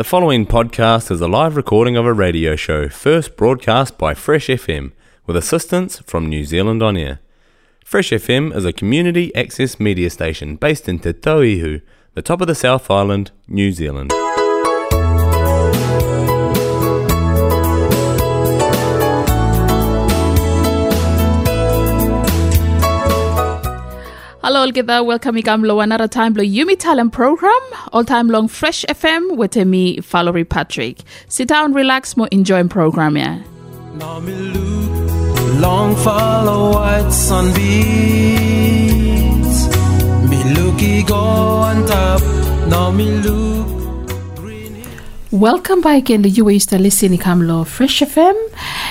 The following podcast is a live recording of a radio show first broadcast by Fresh FM with assistance from New Zealand On Air. Fresh FM is a community access media station based in Te Tauihu, the top of the South Island, New Zealand. Hello, all there. Welcome to another time to Yumi Talem Program, all time long Fresh FM with me, Valerie Patrick. Sit down, relax, more enjoying program, yeah. Long follow white sunbeams. Me looky go on top. Now me look. Welcome back in the UAE to listen to Fresh FM.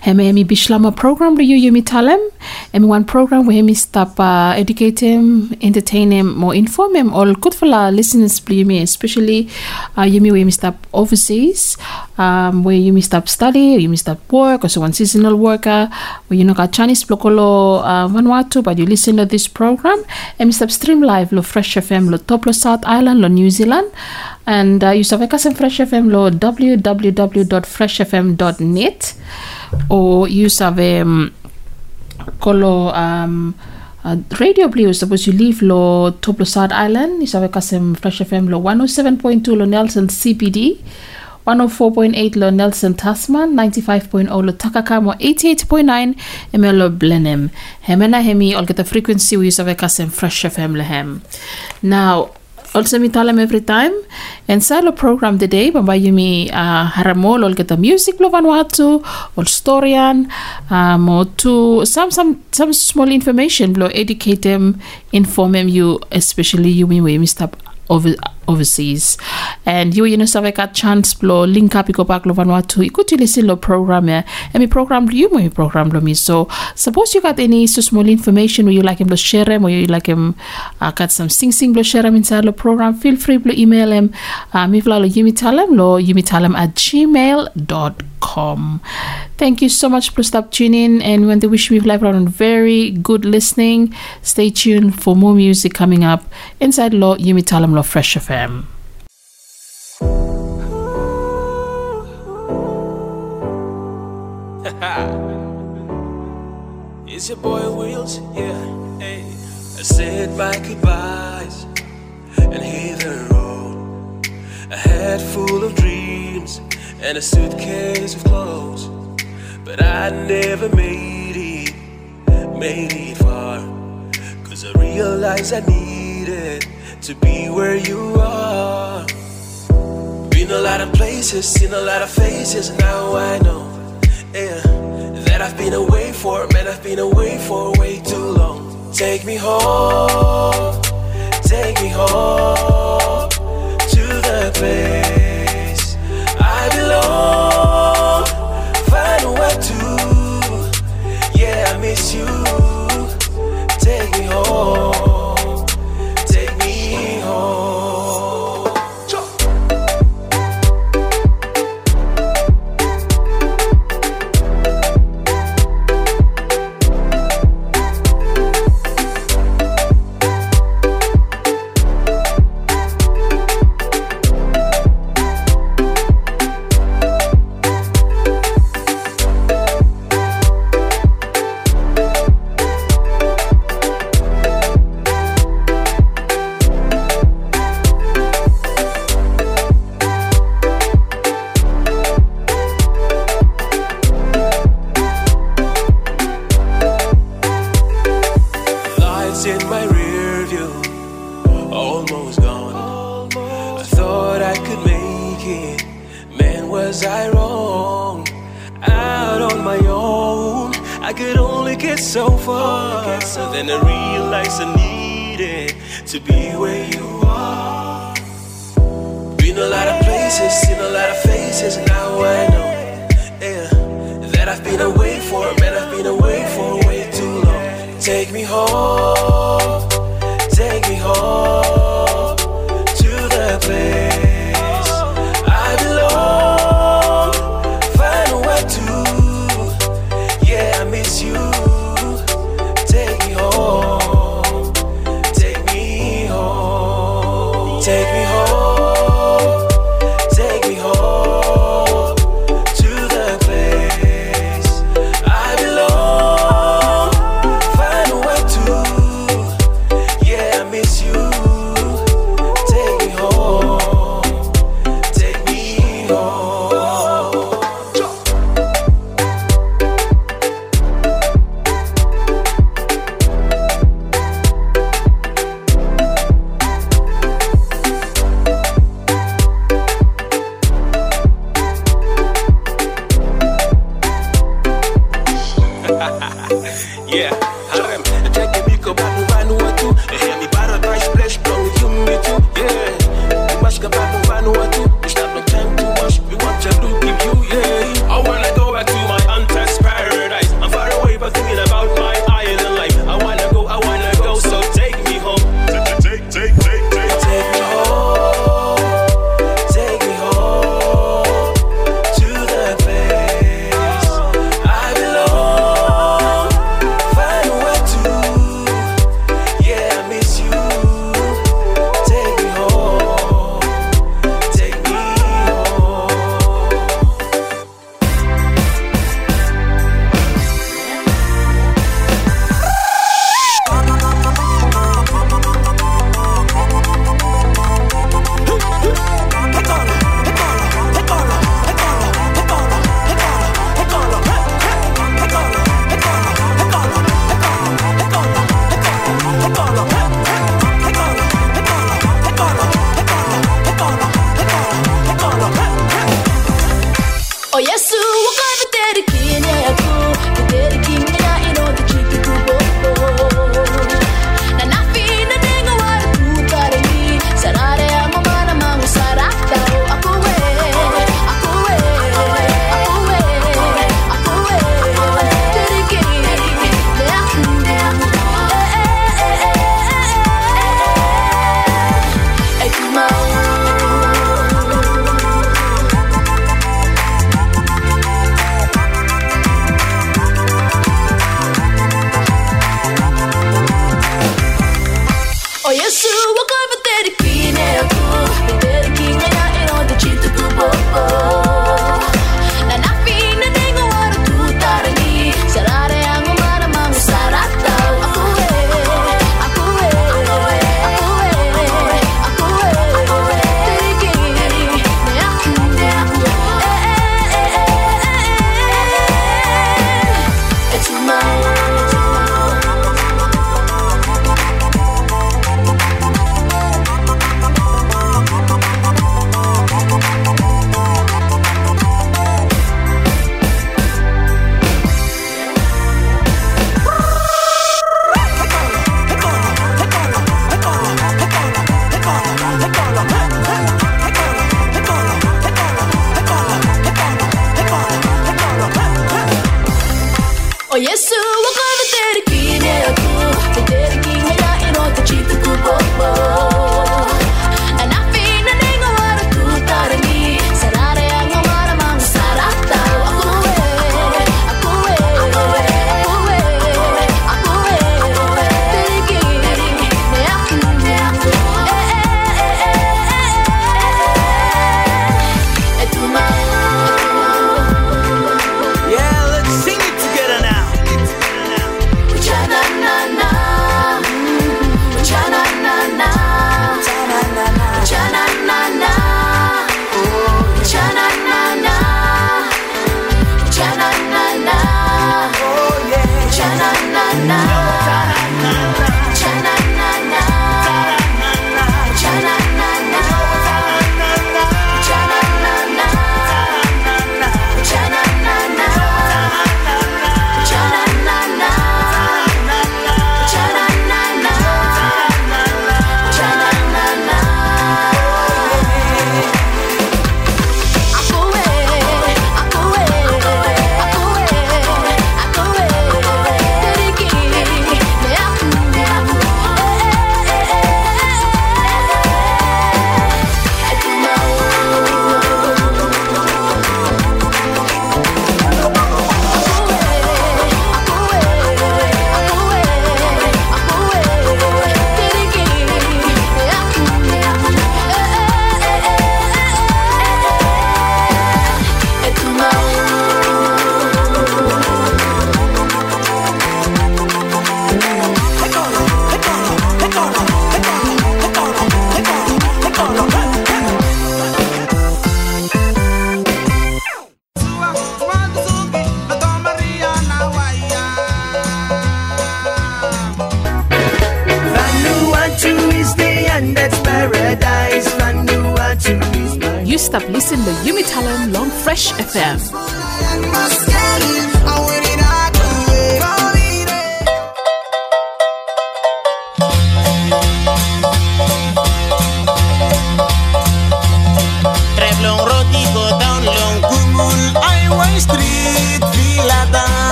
Hemi emi bishlama program you yumi talem. Emi one program where hemi stop uh, entertain him, more inform him. All good for our listeners, me, especially uh, yumi where hemi stop overseas, um, where yumi stop study, yumi stop work, or so one seasonal worker, where you know got Chinese blokolo uh, Vanuatu, but you listen to this program. Emi stop stream live lo Fresh FM lo top lo South Island lo New Zealand. And uh, you in Fresh FM lo www.freshfm.net or you survey um, kolo um, uh, radio play suppose you leave lo Toplo South Island. You us in Fresh FM lo 107.2 lo Nelson CBD 104.8 lo Nelson Tasman 95.0 lo Takaka mo 88.9 ML lo Blenheim. Hemena hemi all get the frequency we us in Fresh FM lehem now also mi talam every time. And sa lo program today bamba yumi uh, haramol ol kita music lo Vanuatu ol storian um, or to some some some small information lo educate them inform them you especially yumi we mi stop over overseas. And you know so ka chance lo link up iko back lo Vanuatu ikuti listen lo program ya and mi program you mo program lo so suppose you got any so small information or you like him to share him or you like him uh, got some sing sing share him inside lo program? Feel free to email him. Uh, mi vla lo yumi talem lo yumi talem at gmail.com thank you so much for stop tuning and when they wish me live on very good listening. Stay tuned for more music coming up. Inside lo yumi talem lo fresh FM. It's your boy Wheels, yeah. Hey. I said my goodbyes and hit the road. A head full of dreams and a suitcase of clothes. But I never made it, made it far. Cause I realized I needed to be where you are. Been a lot of places, seen a lot of faces, now I know. Yeah, that I've been away for, man, I've been away for way too long. Take me home, take me home to the place I belong. Find where to, yeah, I miss you. Take me home,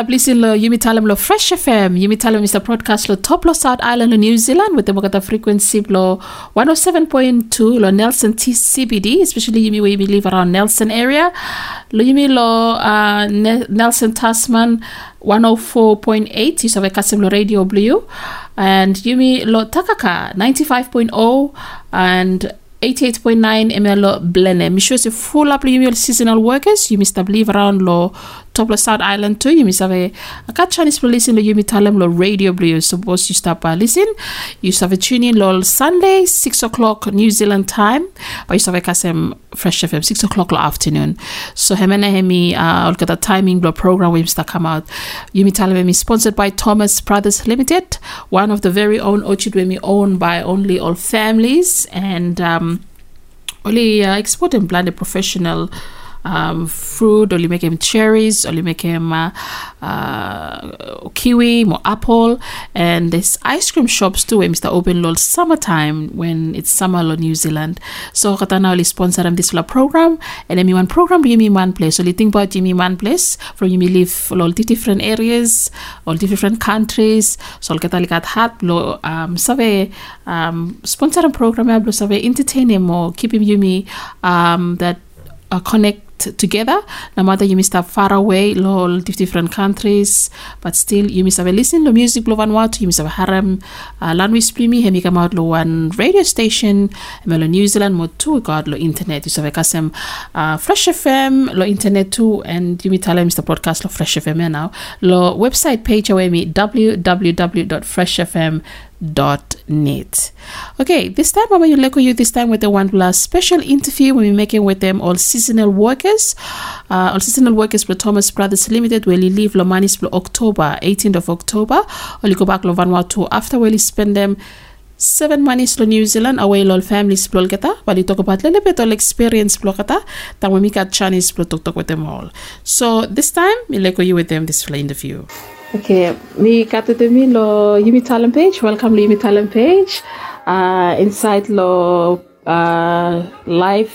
Establishing lo lo Fresh FM. Is the broadcast lo top lo South Island lo New Zealand with the frequency lo 107.2 lo Nelson T CBD, especially Yumi where you live around Nelson area. Lo Yumi lo uh, Ne- Nelson Tasman 104.8 is of Kasim lo Radio Blue. And Yumi lo Takaka 95.0 and 88.9 ml Blenheim. Sure se full up you seasonal workers. You must believe around lo top South Island a a cat Chinese for listen lo you mi talem lo radio blue. Suppose you stop by listening. You have a tune in lo Sunday six o'clock New Zealand time. But you have a kasem fresh FM six o'clock lo afternoon. So hemene hemi uh look at the timing lo program we start come out. You mi talem is sponsored by Thomas Brothers Limited, one of the very own Ochidwemi owned by only all families and um only uh, export and blend a professional um, fruit, him cherries, him uh, uh, kiwi, more apple, and there's ice cream shops too. Where Mr. Open Lol summertime when it's summer in New Zealand. So katana only sponsor them this program, And then, one program you me one place. So you think about you me one place from you me live all the different areas, all the different countries. So kita lihat hat lo um save um sponsor program lo save entertain or keep him you me um that uh, connect together. No matter you must have far away, lo different countries, but still you must have a listen to music lo Vanuatu, you must have harem uh, lanwi splimi hemi come out lo one radio station, melo New Zealand mo tu god lo internet. You have kasem uh, Fresh FM lo internet too, and you must tell Mr. Broadcast lo Fresh FM now. Lo website page away me www.freshfm.com net. Okay, this time I'm going to you this time with the One Plus special interview we'll be making with them all seasonal workers. Uh, all seasonal workers for Thomas Brothers Limited will leave Lomanis for October, 18th of October. Or go back to Vanuatu after we'll spend them seven months to New Zealand away lol families plol kata bali talk about little bit all experience plol kata tang we got Chinese plol talk talk with them all. So this time we'll go you with them this interview. Okay, mi mi lo Yumi Talem page. Welcome to Yumi Talem page. Uh, inside lo uh, live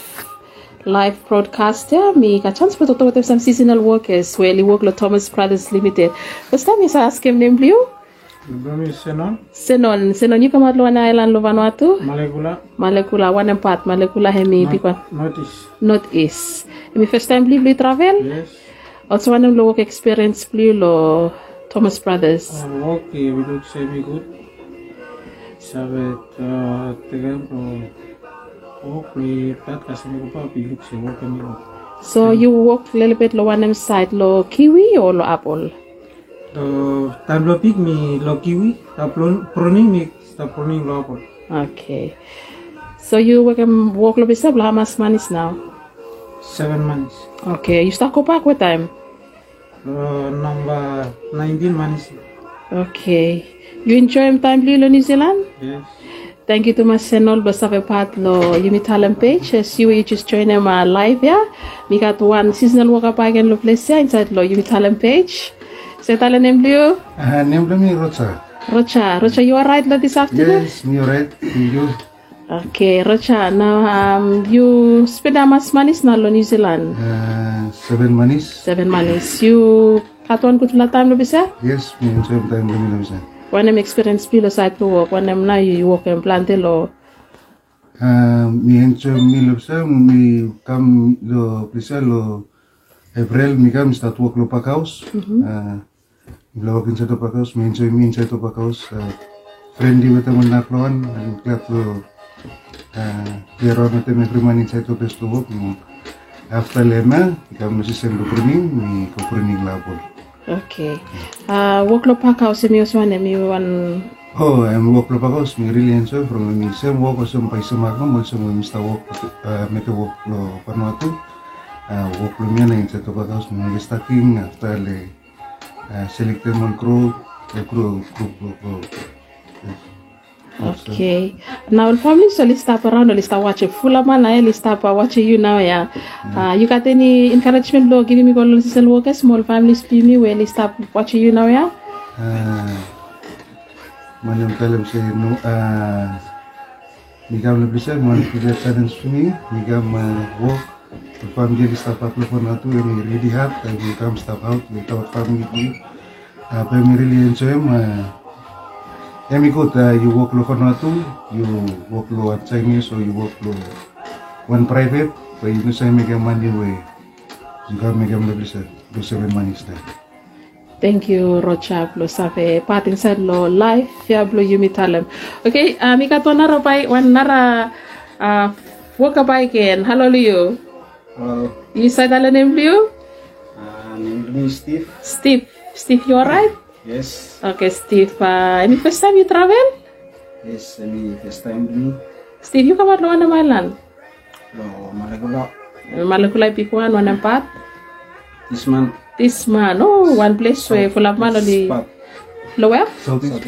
live broadcast yeah, mi ka chance po to some seasonal workers where work lo Thomas Brothers Limited. First time is ask him name blue. Nami Senon. Senon, Senon you come out lo na island lo Vanuatu? Malekula. Malekula, one part, Malekula hemi pikwan. Notice. North East. Mi first time blue travel? Yes. Also one lo work experience blue lo Thomas Brothers. Okay, we look semi good. Sabe, tegen oh, we pat kasi mo pa pilok si work kami. So you work a little bit lo one side lo kiwi or lo apple? The time lo pig mi lo kiwi, ta pruning mi ta pruning lo apple. Okay. So you work um, work lo bisa how much money is now? Seven months. Okay, you start go back with time? Uh, number 19 months. Okay. You enjoy your time Lilo New Zealand? Yes. Thank you to my senol basave part lo Yumi Talem page. As you just join them uh, live yeah. We got one seasonal work up again lo place here inside lo Yumi Talem page. Say talent name Leo? Uh, name me Rocha. Rocha. Rocha, you are right lo this afternoon? Yes, me right. You. Okay, Rocha. Now um you spend how much money now lo New Zealand? Uh, seven months. Seven months. You katuan ko tula time lo bisa? Yes, me enjoy time kami na bisa. When I'm experience pilo side to work, when I'm now you work in plante lo. Uh, me enjoy me lo bisa, me kam lo bisa lo April me kam start work lo pakaus. Uh, lo work in to pakaus, me enjoy me enjoy to pakaus. Uh, friendly with them na kloan, klat lo uh, Pero na teme priman inside to best to work mo. After lema, kam masisem lo pruning, me ko pruning labor. Okay. Uh, work lo pakaw si mi uswane mi wan Oh, I'm work lo pagos, me really enjoy from me same work or some paisa magam, also mo mista work, uh, make work lo panuatu. Uh, work lo miya na inside to pagos, me stacking after le uh, select them on crew, the crew, crew, crew, crew. Okay. Now the family so let's stop around let's start watching full man na let's stop watching you now yeah. Uh, you got any encouragement lo giving me go lo sisal work small families be me where let's stop watching you now yeah. Uh, Manam kalam say no, uh, Migam na bisa, man pila challenge to me, Migam uh, work, the family di stop up for na to, and really hard, and we come stop out without family. Uh, but we really enjoy him. Uh, Emi good, uh, you work lo for na to, you work lo at Chinese, or you work lo one private, but you know say Migam money way, you Migam na bisa, do seven money style. Thank you Rocha lo sabe part inside lo live ya blo yumi talem. Okay, uh, mi kato nara pai wan nara uh, work pai ken. Hello Leo. Hello. You said the name Leo? Uh, name me Steve. Steve. Steve, you alright? Yes. Okay, Steve. Uh, any first time you travel? Yes, I first time me. Steve, you come out lo wana mailan? Lo Malekula. Malakulay pikuan wana pat? This month. This man, oh, one place where full of man only. Lower? Southeast.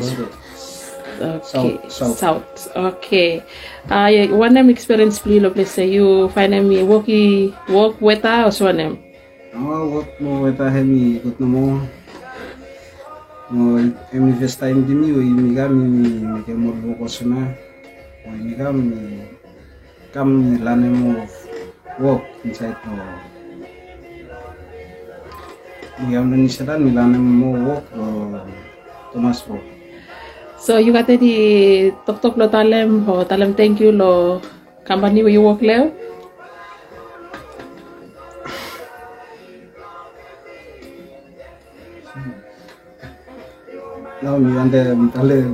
Okay, South, south. Okay. Uh, yeah, one name experience please, lo place say you find me worky work weather or so name. Oh, what mo ita hemi ikot na mo. Mo emi first time din yo imi kami mi mi ke mo buko suna. O imi kami kami lane mo work inside to. Mi am ni sada mi lane mo work o Thomas Pro. So you got any tok tok lo talem or talem thank you lo company where you work leo? Now mi ande mitale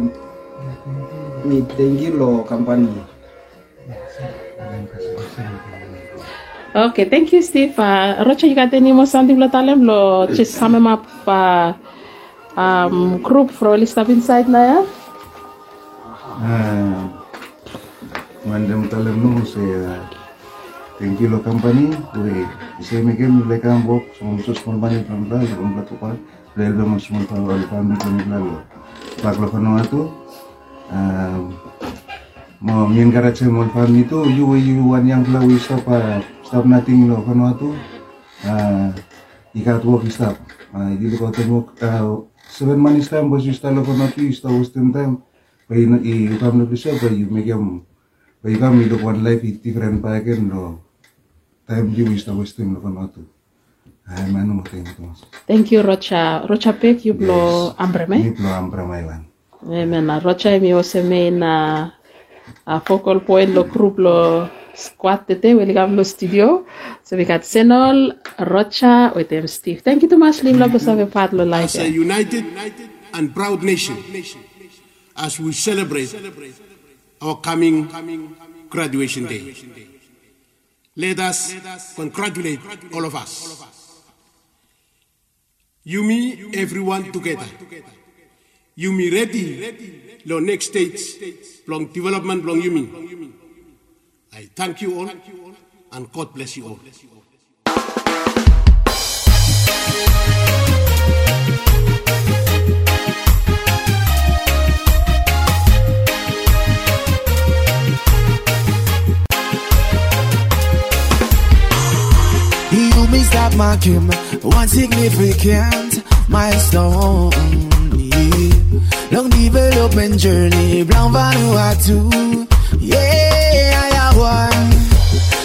mi tengi lo company. Okay, thank you, Steve. Uh, Rocha, you got any more something lo talem lo just sum him up uh, um, group for all stuff inside na ya? Ah, Mandam talam no saya thank you lo company we isa mi game le kan work so musos small money from la lo kan plato pa le lo mo small pa lo family ko ni lo pak lo kono atu um mo mien gara che mo family tu you you wan yang la we stop pa stop nothing lo kono atu ah ikat work stop ah di ko temo seven months time bos you start lo kono atu you start wasting time Pai na i ukam na bisa pai you make em pai kam i one life i different pa ken lo time di wis ta wasting lo kono atu. Ay mano mo tengo to. Thank you, Rocha. Rocha Pek, you blow ambreme. Ni plo ambra mailan. Amen. Na Rocha mi oseme na a focal point lo group lo squat tete we ligam lo studio. So we got Senol, Rocha, with them Steve. Thank you too much, Lim Labo Save Pat lo live. as a united and proud nation as we celebrate our coming graduation day. Let us congratulate all of us. You, me, everyone together. You, me, ready. Lo next stage, long development, long you, me. I thank you all, and God bless you all. You missed that mark him, one significant milestone. Long development journey, Brown Vanuatu. Yeah, I have one.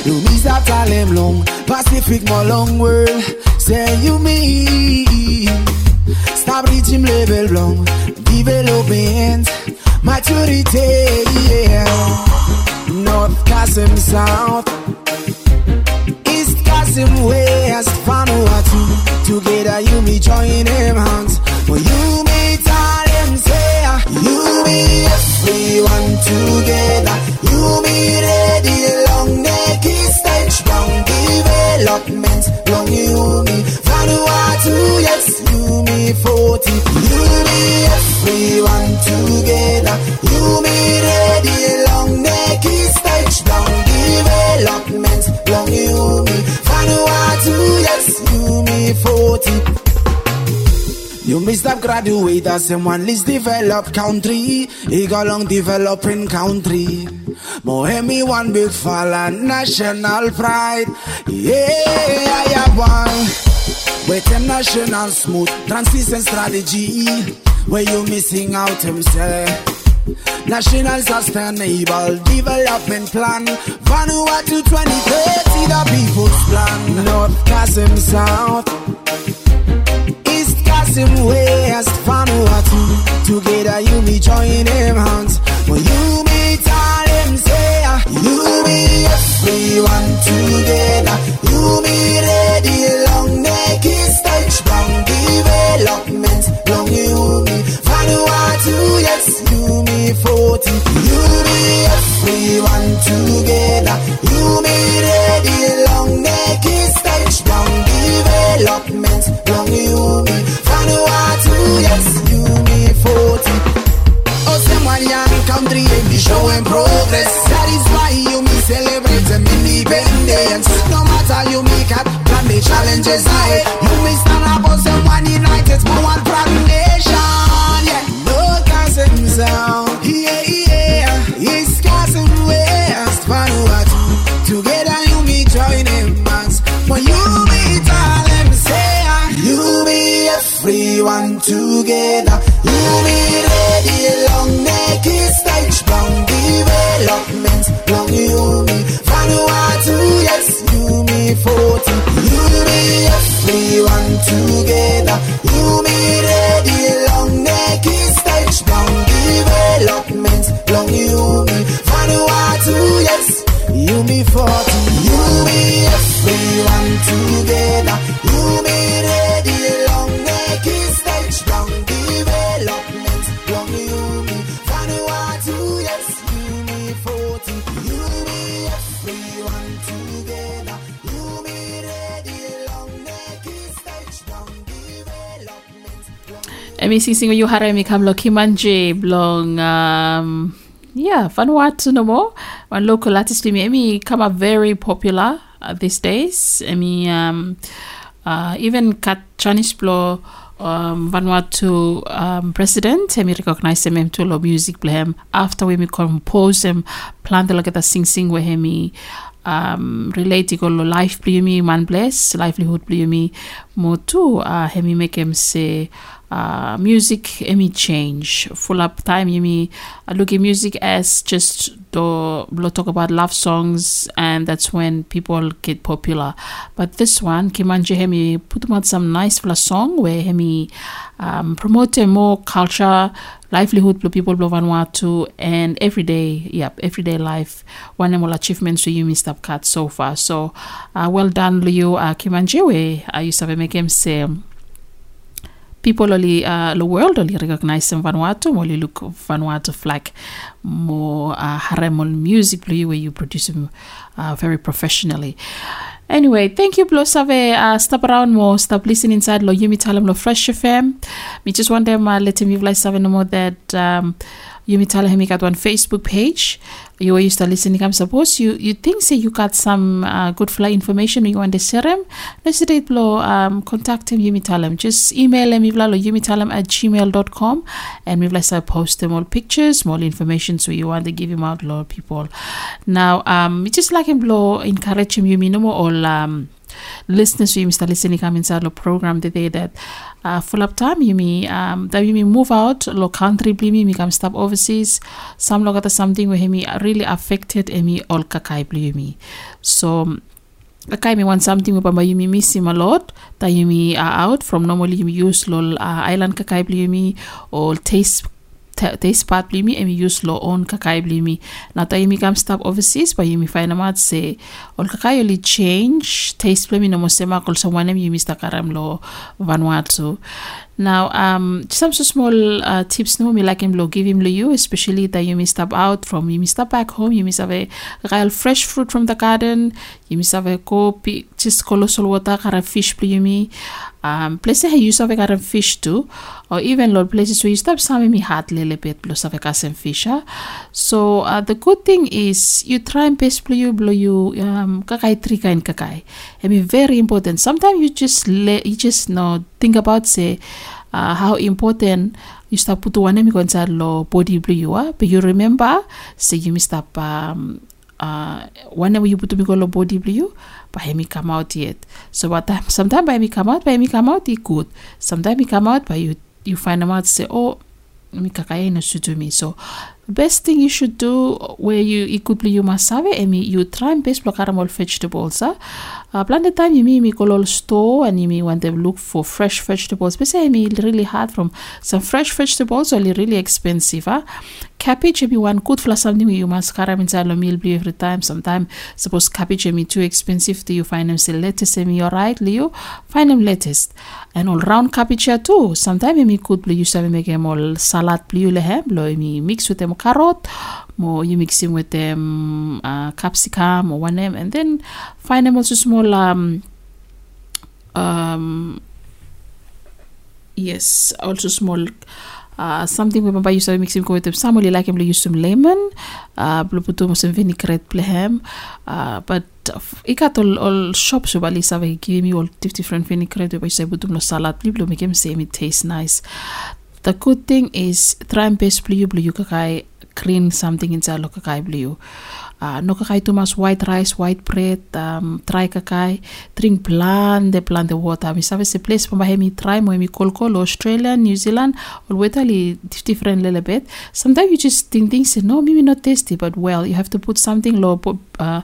You miss that time long, Pacific, more long world. Say you mean. Stop reaching level long, development, maturity. Yeah. North Kasim South. East Kasim West Vanuatu. Together you me join them hands. When you meet all them say ah, You me everyone together. You me ready long neck stage long development. Long you me Vanuatu yes you me 40 You me everyone together. You me ready you me 40 you missed up graduate as in one least developed country. He got long developing country. Mohemi one big fall and national pride. Yeah, I have one. With a national smooth transition strategy. Where you missing out himself. National Sustainable Development Plan. Vanuatu 2030 the people's plan. North Kasim South. East Kasim West Vanuatu Together you me join them hands. When you all them say ah. You me everyone together. You me ready me 40 You me everyone together You ready long neck development Long you Vanuatu yes you me 40 Oh, some one country showing progress. That is why you me celebrate. No matter you challenges ahead. You me stand up as them one united, one together. Emi sing you hara emi kam lo kimanje blong um yeah Vanuatu no more. One local artist emi come up very popular uh, these days. Emi um uh, even kat Chinese blo um, Vanuatu um, president emi recognize him to lo music blame after we me compose him plan the like sing sing with him um, relate ko lo life bli mi man bless livelihood bli mi mo tu uh, hemi make him say uh, music emi change. Full up time yemi uh, look at music as just to lo talk about love songs and that's when people get popular. But this one kimanje hemi put out some nice full song where hemi um, promote more culture livelihood for people of Vanuatu and everyday yep everyday life. One more achievements to you Mr. Cut so far. So uh, well done Leo uh, Kimanje we I used to make him say people only uh, the world only recognize in Vanuatu only look Vanuatu flag more uh, haremol music where you produce them uh, very professionally Anyway, thank you, Blo Save. Uh, stop around more, stop listening inside Lo Yumi Talam Lo Fresh FM. Me just want them uh, letting me like no more that um, Yumi Talam got one Facebook page. You used to listening. I'm suppose you you think say you got some uh, good fly information you want to share them. Let's say Blo um contact him Yumi Talam. Just email him you at gmail.com and we've like post them all pictures, more information so you want to give him out lot people. Now um just like him Blo encourage him Yumi no more all um listeners to you start listening come inside the program the day that uh, full up time you mean um that you mean move out lo country bli me come stop overseas. Some lo got something where me really affected me all kakai me. So Kakai me want something you me miss him a lot that you me are out from normally you use lol uh, island kakai me or taste taste part bli me and use lo on kakai bli me now that you me come stop overseas but you me find out say all kakai only change taste bli me no mo sema kol sa wanem you mista karam lo Vanuatu now, um, some small uh, tips no me like him lo give him lo you, especially that you may step out from you may step back home, you may have a real fresh fruit from the garden, you may have a kopi just colossal water kara fish pli you me. Um, places you of a fish too, or even lot places where you stop some me heart little bit plus of a fish. Huh? So uh, the good thing is you try and best blow you blow you um kakai trika and kakai. I mean very important. Sometimes you just let you just know think about say uh, how important you start put one name inside lo body blue you are but you remember say you missed up um uh whenever you put me lo body blue but me come out yet. So what time sometimes by me come out by me come out it good. Sometimes me come out but you you find them out say oh mi kakaya no suit me. So best thing you should do where you you must have it you try and best block all vegetables uh, uh, plant the time you me call all store and you mean when they look for fresh vegetables. Say me really hard from some fresh vegetables are really expensive uh. cabbage maybe one good for something you must carry inside the meal every time. Sometimes suppose cabbage maybe too expensive do you find them say lettuce maybe alright Leo. Find them lettuce. And all round cabbage too. Sometimes maybe could you have make them all salad blue lehem blow me mix with them carrot more you mix them with them uh, capsicum or one name and then find them also small um um yes also small uh, something we remember used to mix him with them. Some only like him to use some lemon uh blue some vinaigrette plehem uh but I got all, all shops so bali save give me all different vinaigrette but say put no salad blue make him say it tastes nice the good thing is try and best blue blue kakai clean something inside lo kakai blue. Uh, no kakai too much white rice white bread um, try kakai drink plan the plan the water. Mi sabe se place pamba mi try mo mi kolko Australia New Zealand or weather different little bit. Sometimes you just think things say no maybe not tasty but well you have to put something low uh,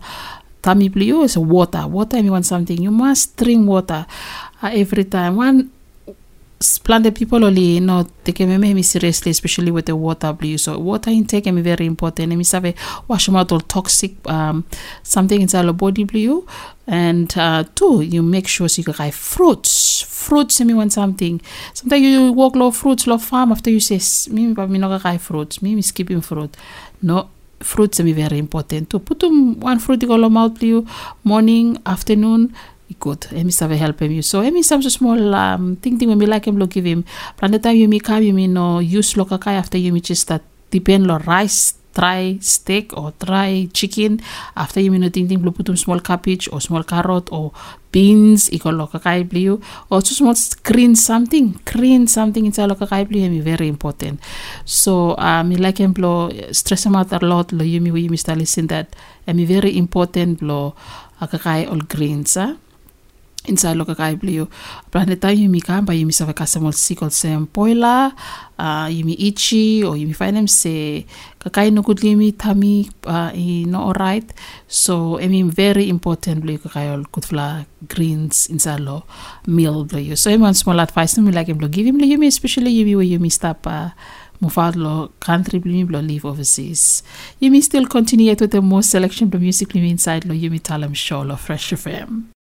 tummy blue is water. Water if you want something you must drink water uh, every time. One planted people only you know, no take me seriously especially with the water blue so water intake is very important. And we have wash out all toxic um, something inside the body blue and uh, two you make sure so you can buy fruits. Fruits me want something. Sometimes you walk low fruits low farm after you say me me not buy fruits. Me skipping fruit. No fruits are very important to put them one fruit in your mouth blue morning afternoon good. Emi save help him you. So emi some small um thing thing when me like him lo give him. Plan the time you me come you me no use lo kakai after you me just that depend lo rice try steak or try chicken. After you know ting ting blue put small cabbage or small carrot or beans. Iko lo kakai blue. Or two small green something green something inside lo kakai blue. Mi very important. So um I like him blow stress him out a lot lo you me we me start listen that mi very important blow kakai all greens inside lo kakai blue. Planeta yumi kamba yumi save kasamol sikol sem poila uh, yumi ichi or yumi find them say kakai no good yumi tami uh, i no alright. So I mean very important blue kakai all good greens inside lo meal blue so one small advice no me like him give him lo yumi especially yumi where yumi stop uh, move out lo country blumi lo live overseas. Yumi still continue with the most selection of music blumi inside lo Yumi Talem show lo fresh fm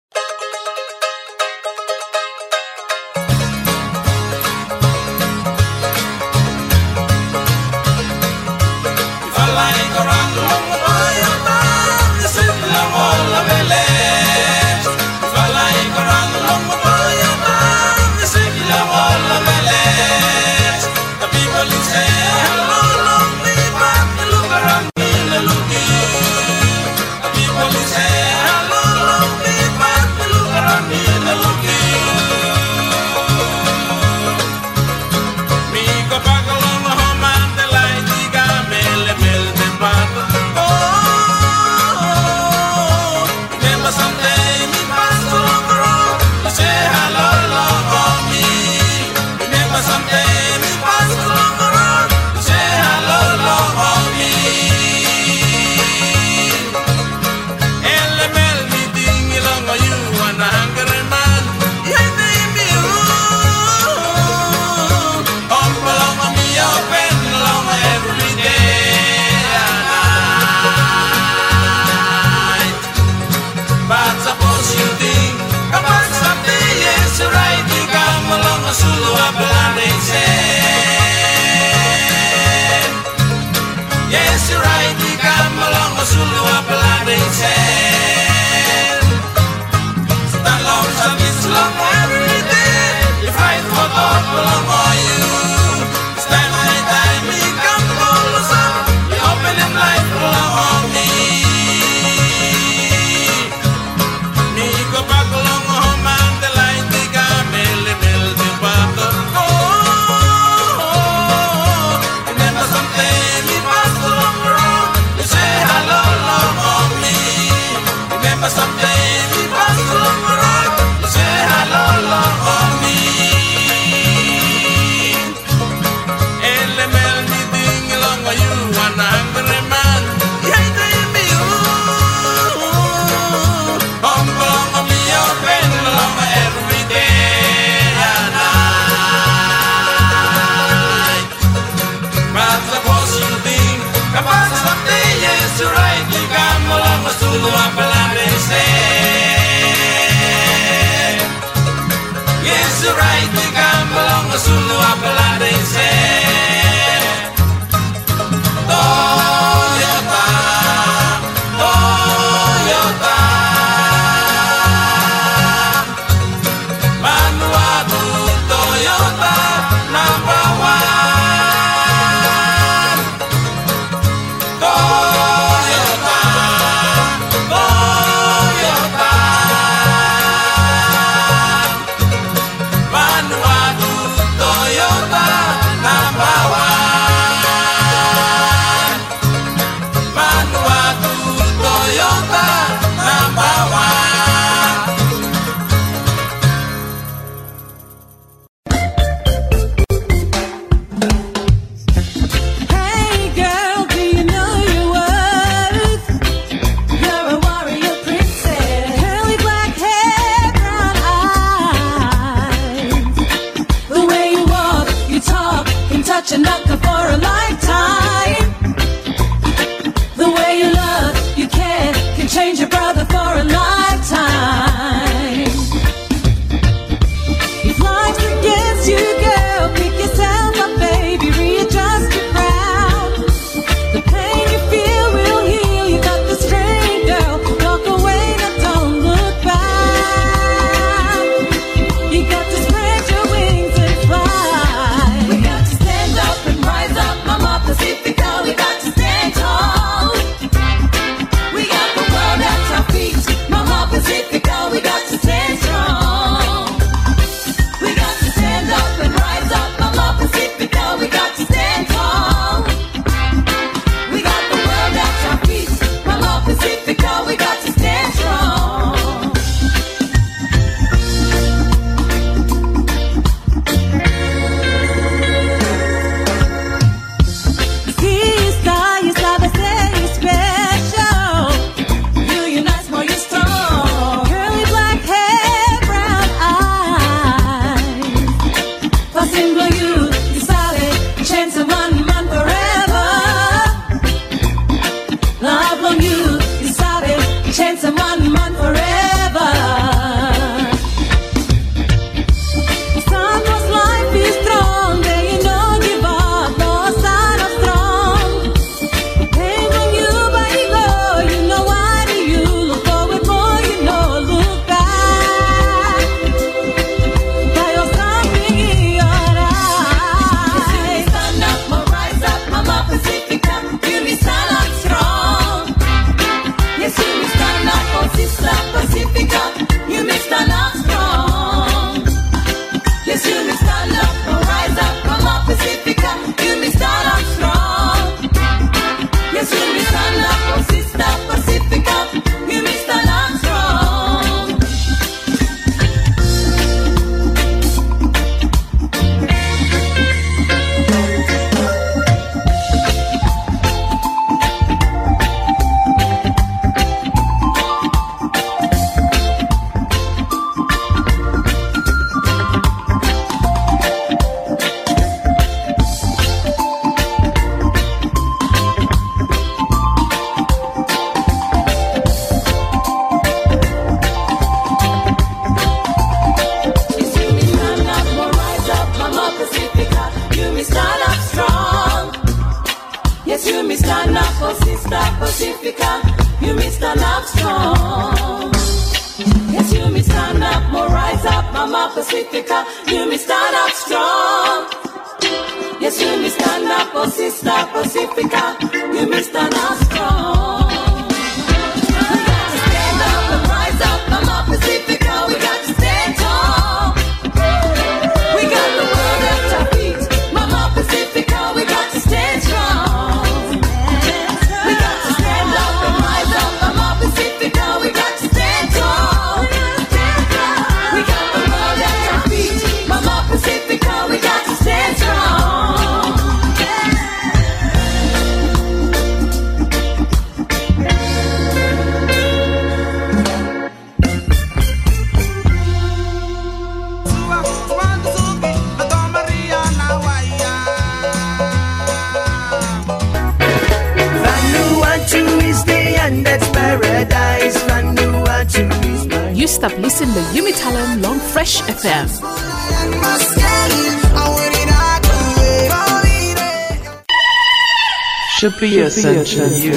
Should be. You.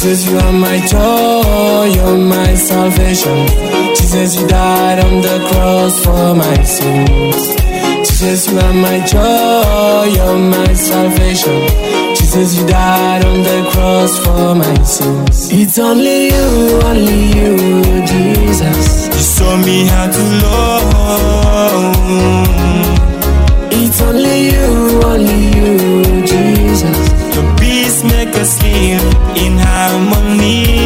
Jesus, you are my joy, you're my salvation. Jesus, you died on the cross for my sins. Jesus, you are my joy, you're my salvation. Jesus, you died on the cross for my sins. It's only you, only you, Jesus. You show me how to love. It's only you, only you, Jesus. Your peace make us live in harmony.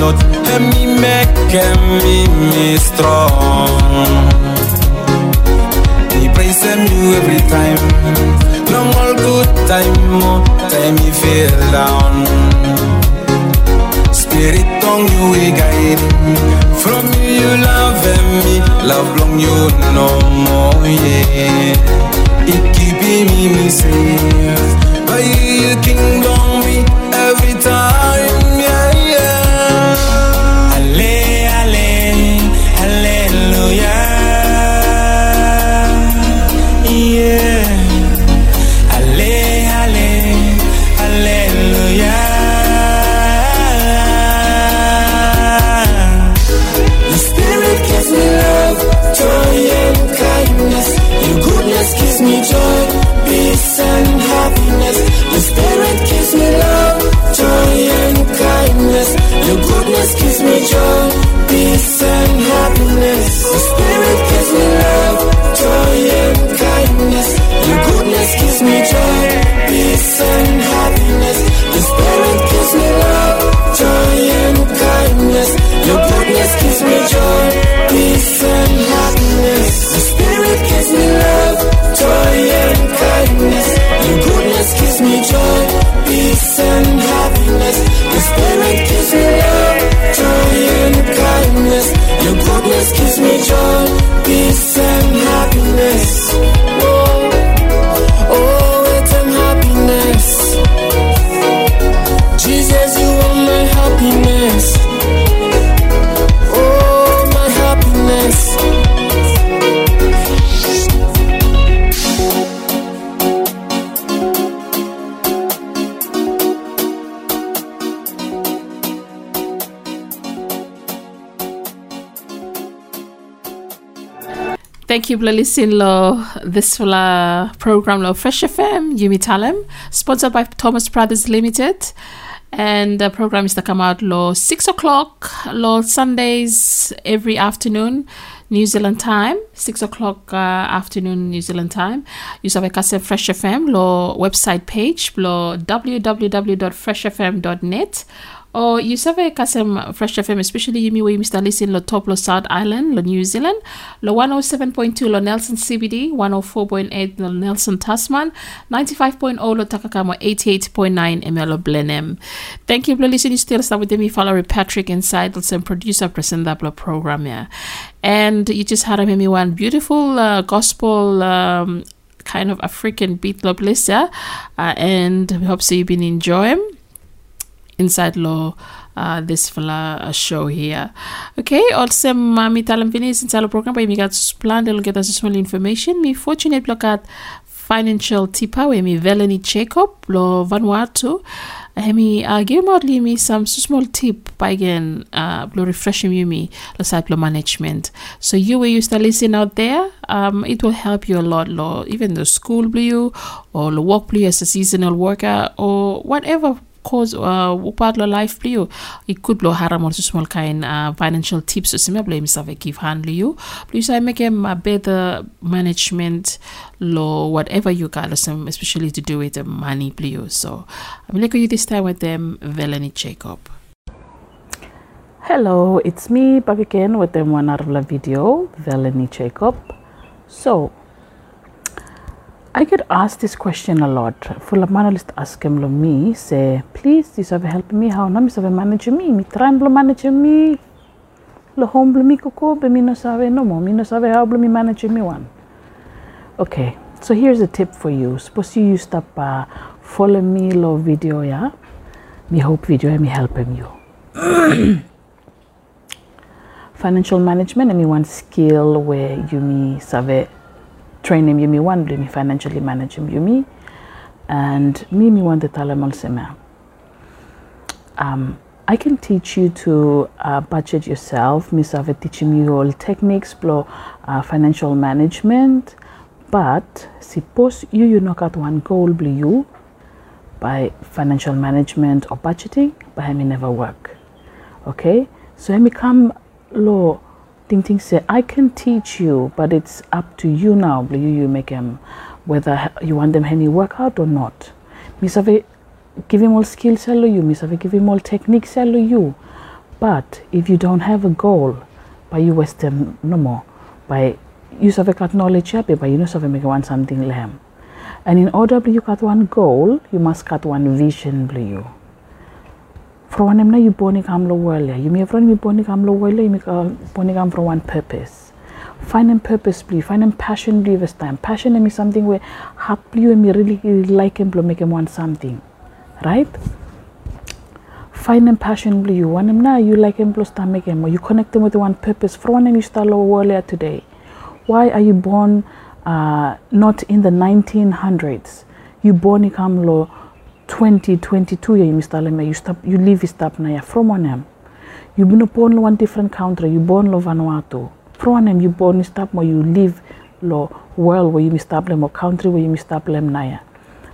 Lord. Help me make me, me strong. Me praise you every time. Long all good time, oh, time me feel down. Spirit on you we guide. From you you love me, love long you no more, yeah. It keeping me, me safe. By you kingdom Thank you, Blalisin Lo. This fula program lo Fresh FM, Yumi Talem, sponsored by Thomas Brothers Limited. And the program is to come out lo six o'clock lo Sundays every afternoon, New Zealand time, six o'clock uh, afternoon New Zealand time. You have a Fresh FM lo website page lo www.freshfm.net or you have a kasem Fresh FM, especially you you Mr. Listen lo top lo South Island, lo New Zealand, lo 107.2 lo Nelson CBD, 104.8 lo Nelson Tasman, 95.0 lo Takaka mo, 88.9 ML lo Blenheim. Thank you for listening. Still start with me, follow Patrick inside, and producer present that program here. And you just had a me one beautiful uh, gospel um, kind of African beat lo bliss, yeah? Uh, and we hope so you've been enjoying inside law uh, this fella show here. Okay, also mami talam finis inside the program me got plan they'll get us small information. Me fortunate look at financial tipa where me Velani Jacob lo Vanuatu. Hemi uh, give me me some small tip by again uh lo refreshing you me lo side lo management. So you will used to listen out there, um it will help you a lot lo even the school blue or the work blue as a seasonal worker or whatever cause uh, upatlo life liyo ikut blo haram also small kind uh, financial tips. Sima blo imsa ve give hand liyo please I make him a better management lo whatever you got some especially to do with the money liyo so I'm like you this time with them Velani Jacob. Hello, it's me back again with them one out of the video, Velani Jacob. So, I get asked this question a lot. Full of analyst ask him lo me say, please, this have help me how na mi save manage me. Mi try blo manage me. Lo home blo mi koko be mi no save no more. Mi no save how blo mi manage me one. Okay, so here's a tip for you. Suppose you use up uh, follow me lo video yeah. Me hope video me helping you. Financial management, I mean one skill where you me save train him yumi one me financially manage him yumi and me me want the talamal um I can teach you to uh, budget yourself. Miss Ave teaching you all techniques, blow uh, financial management. But suppose you you knock out one goal, blue you by financial management or budgeting, but I may never work. Okay, so let me come law Ting Ting say, I can teach you, but it's up to you now. You, you make them, whether you want them any workout or not. Miss Ave give him all skills, hello you. Miss Ave give him all techniques, hello you. But if you don't have a goal, by you waste them no more. By you have got knowledge, yeah, but you know have make one something lamb. And in order to you got one goal, you must got one vision, blue. For one na you born kam lo wala. You may run me born kam lo wala. You may born kam for one purpose. Find a purpose, please. Find a passion, please. This time, passion is something where happy and me really, really like him, make him want something, right? Find a passion, please. You want him now. You like him, plus make him. You connect him with one purpose. For one you start lo wala today. Why are you born uh, not in the 1900s? You born kam lo 2022 ya mistalema you stop you live stop na from one you been born one different country you born lo Vanuatu from one you born stop mo you live lo world where you them or country where you stop them na ya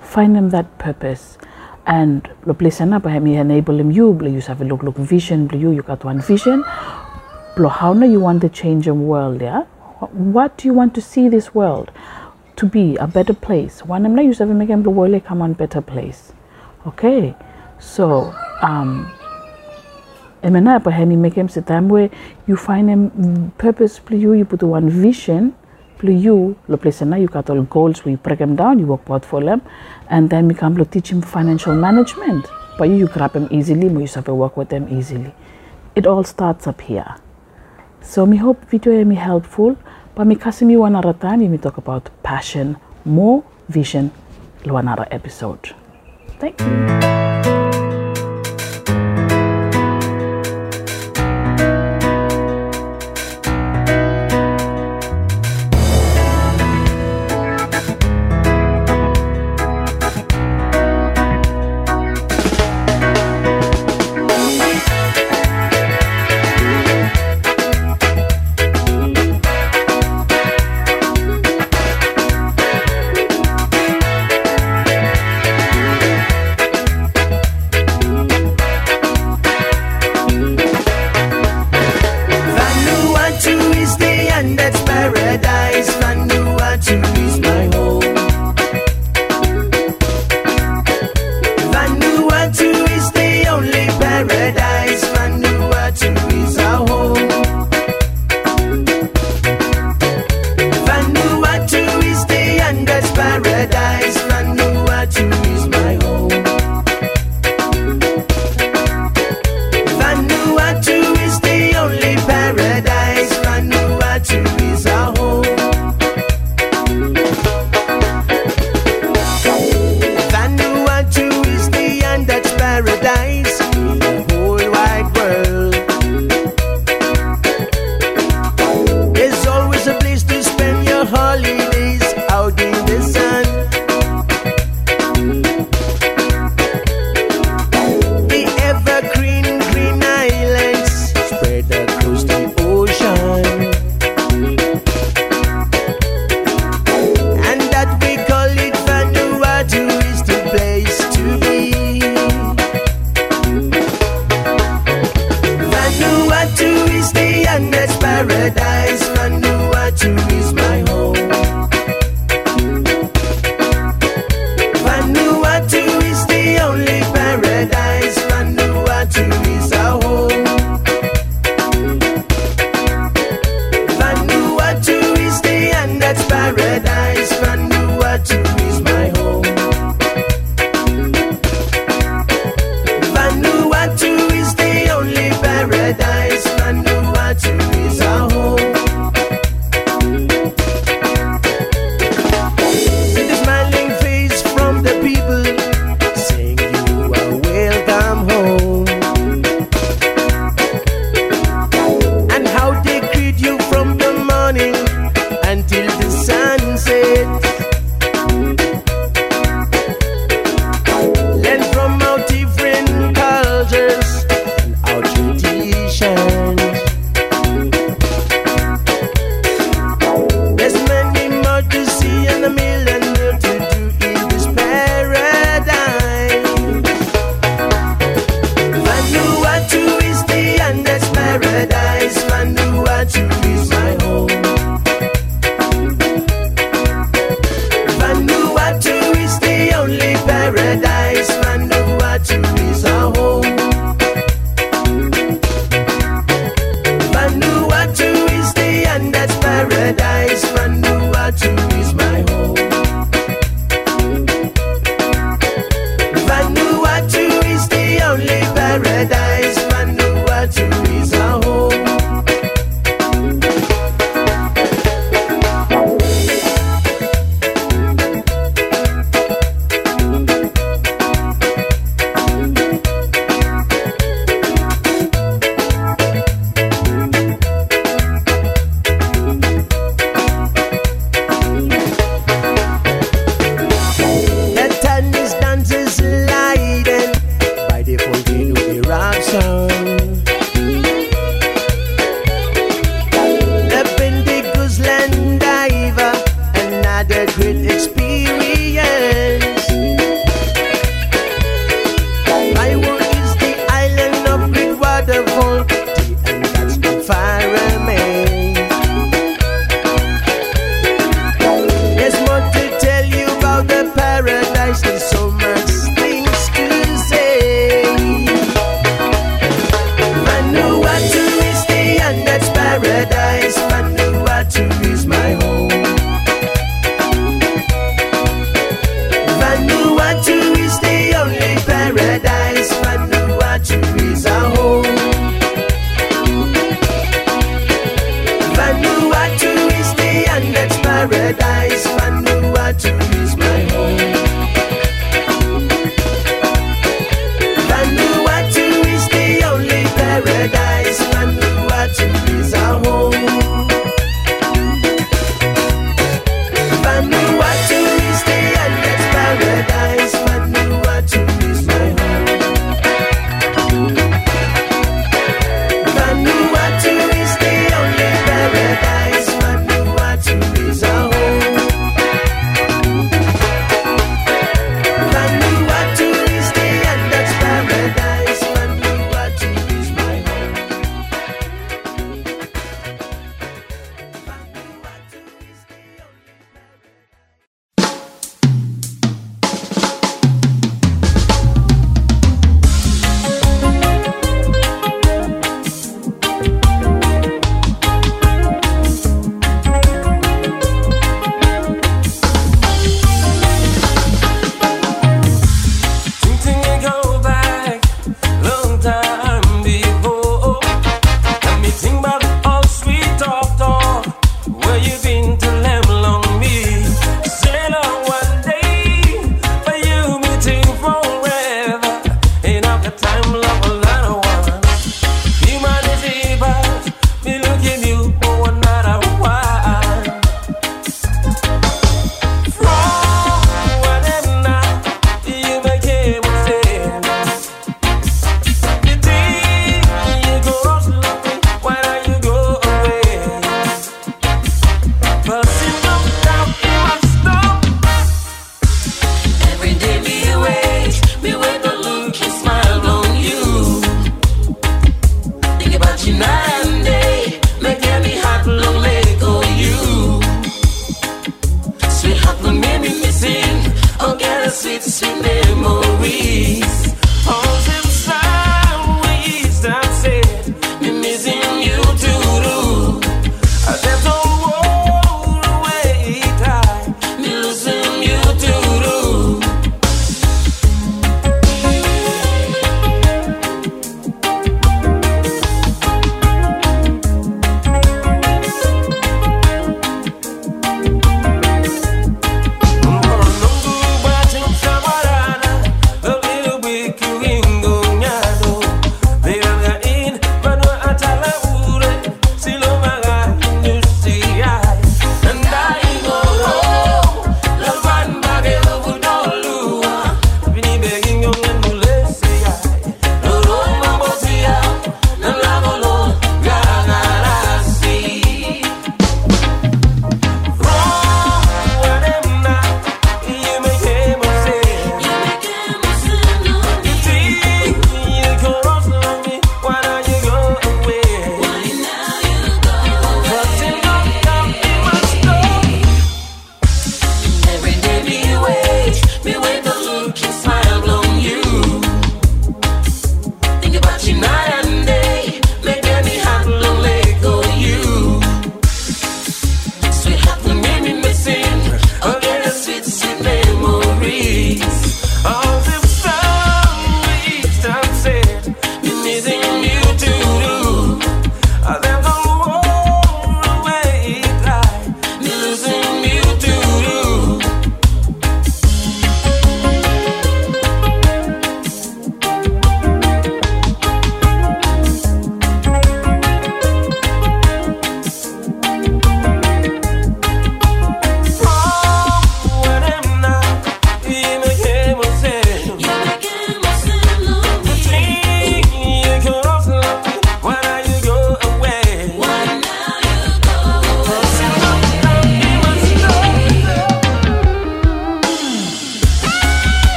find them that purpose. And lo place na ba me enable them you blo you have a look look vision blo you you got one vision. Blo how now you want to change the world yeah? What do you want to see this world to be a better place? One na you have make them the world come on better place Okay, so um, emena pa hemi make him sit time where you find him purpose plu you you put one vision plu you lo place na you got all goals we break them down you work out for them and then we come to teach him financial management. But you, you grab them easily but you to work with them easily. It all starts up here. So me hope video me helpful but me kasi me one other time me talk about passion more vision lo another episode Thank you.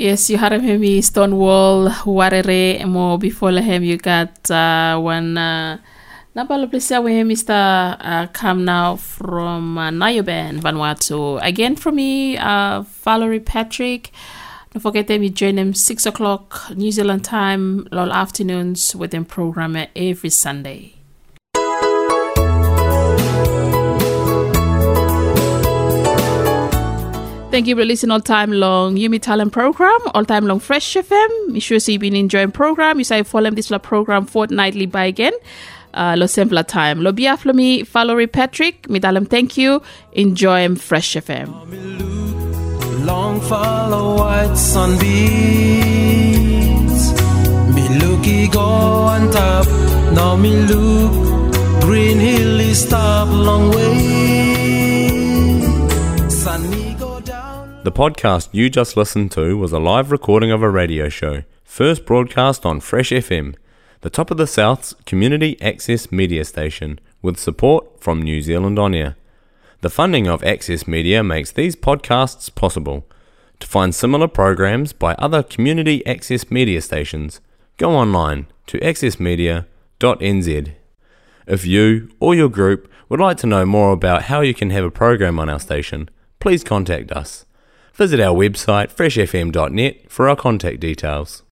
Yes, you had him me Stonewall Warere mo before him you got uh, one uh, Nabalo Plesia him Mr. Uh, come now from uh, Nayoben Vanuatu. Again from me, uh, Valerie Patrick. Don't forget them you join them six o'clock New Zealand time, all afternoons with them program every Sunday. Thank you for listening all time long Yumi Talem program, all time long Fresh FM. Make sure so you've been enjoying program. You say follow this program fortnightly by again. Uh, lo simpler time. Lo biaflo mi Valerie Patrick. Mi dalem thank you. Enjoy Fresh FM. Long follow white sunbeams. Me looky go on top. Now me look. Green hill is stop long way. The podcast you just listened to was a live recording of a radio show, first broadcast on Fresh FM, the top of the South's community access media station, with support from New Zealand On Air. The funding of Access Media makes these podcasts possible. To find similar programs by other community access media stations, go online to accessmedia.nz. If you or your group would like to know more about how you can have a program on our station, please contact us. Visit our website freshfm.net for our contact details.